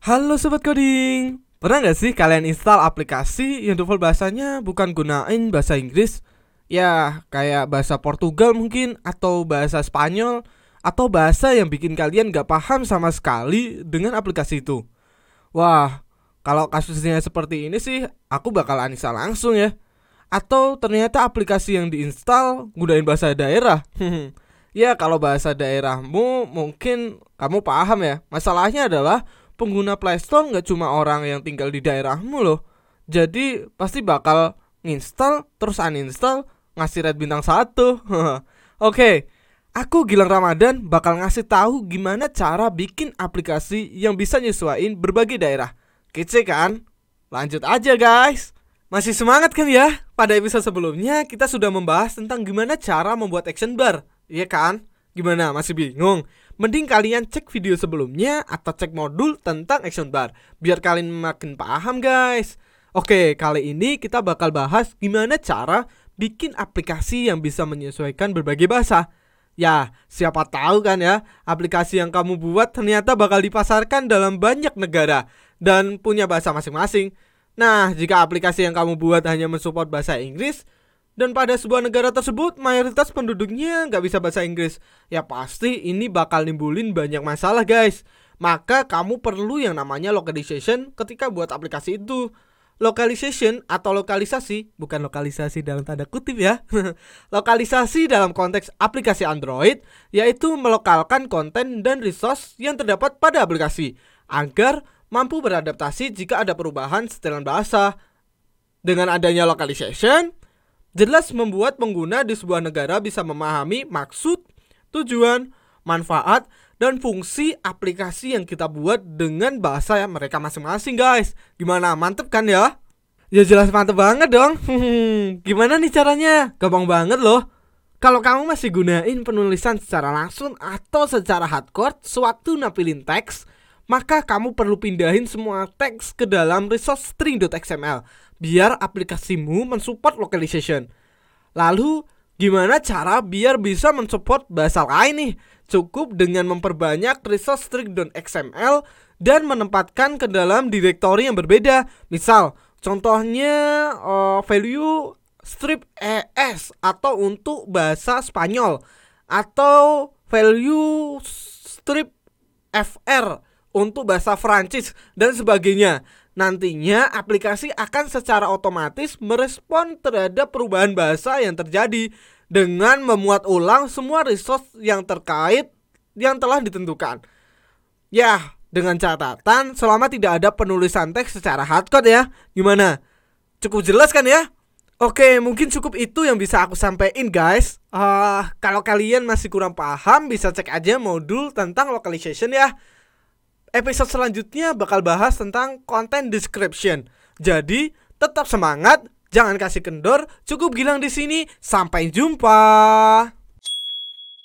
Halo Sobat Coding Pernah nggak sih kalian install aplikasi yang default bahasanya bukan gunain bahasa Inggris? Ya, kayak bahasa Portugal mungkin Atau bahasa Spanyol Atau bahasa yang bikin kalian nggak paham sama sekali dengan aplikasi itu. Wah, kalau kasusnya seperti ini sih Aku bakal uninstall langsung ya. Atau ternyata aplikasi yang diinstal gunain bahasa daerah. Ya kalau bahasa daerahmu mungkin kamu paham ya. Masalahnya adalah pengguna Playstore nggak cuma orang yang tinggal di daerahmu loh Jadi pasti bakal nginstal terus uninstall ngasih red bintang satu Oke Aku Gilang Ramadan bakal ngasih tahu gimana cara bikin aplikasi yang bisa nyesuaiin berbagai daerah Kece kan? Lanjut aja guys Masih semangat kan ya? Pada episode sebelumnya kita sudah membahas tentang gimana cara membuat action bar Iya kan? Gimana? Masih bingung? Mending kalian cek video sebelumnya atau cek modul tentang action bar biar kalian makin paham guys. Oke, kali ini kita bakal bahas gimana cara bikin aplikasi yang bisa menyesuaikan berbagai bahasa. Ya, siapa tahu kan ya, aplikasi yang kamu buat ternyata bakal dipasarkan dalam banyak negara dan punya bahasa masing-masing. Nah, jika aplikasi yang kamu buat hanya mensupport bahasa Inggris, dan pada sebuah negara tersebut mayoritas penduduknya nggak bisa bahasa Inggris, ya pasti ini bakal nimbulin banyak masalah guys. Maka kamu perlu yang namanya localization ketika buat aplikasi itu. Localization atau lokalisasi bukan lokalisasi dalam tanda kutip ya. lokalisasi dalam konteks aplikasi Android yaitu melokalkan konten dan resource yang terdapat pada aplikasi agar mampu beradaptasi jika ada perubahan setelan bahasa. Dengan adanya localization, jelas membuat pengguna di sebuah negara bisa memahami maksud, tujuan, manfaat, dan fungsi aplikasi yang kita buat dengan bahasa yang mereka masing-masing guys. Gimana? Mantep kan ya? Ya jelas mantep banget dong. Gimana nih caranya? Gampang banget loh. Kalau kamu masih gunain penulisan secara langsung atau secara hardcore sewaktu napilin teks, maka kamu perlu pindahin semua teks ke dalam resource string.xml biar aplikasimu mensupport localization. Lalu gimana cara biar bisa mensupport bahasa lain nih? Cukup dengan memperbanyak resource string.xml dan menempatkan ke dalam direktori yang berbeda. Misal, contohnya uh, value strip es atau untuk bahasa Spanyol atau value strip fr untuk bahasa Prancis dan sebagainya. Nantinya aplikasi akan secara otomatis merespon terhadap perubahan bahasa yang terjadi dengan memuat ulang semua resource yang terkait yang telah ditentukan. Ya, dengan catatan selama tidak ada penulisan teks secara hardcode ya. Gimana? Cukup jelas kan ya? Oke, mungkin cukup itu yang bisa aku sampaikan guys. Uh, kalau kalian masih kurang paham, bisa cek aja modul tentang localization ya episode selanjutnya bakal bahas tentang content description. Jadi, tetap semangat, jangan kasih kendor. Cukup Gilang di sini. Sampai jumpa.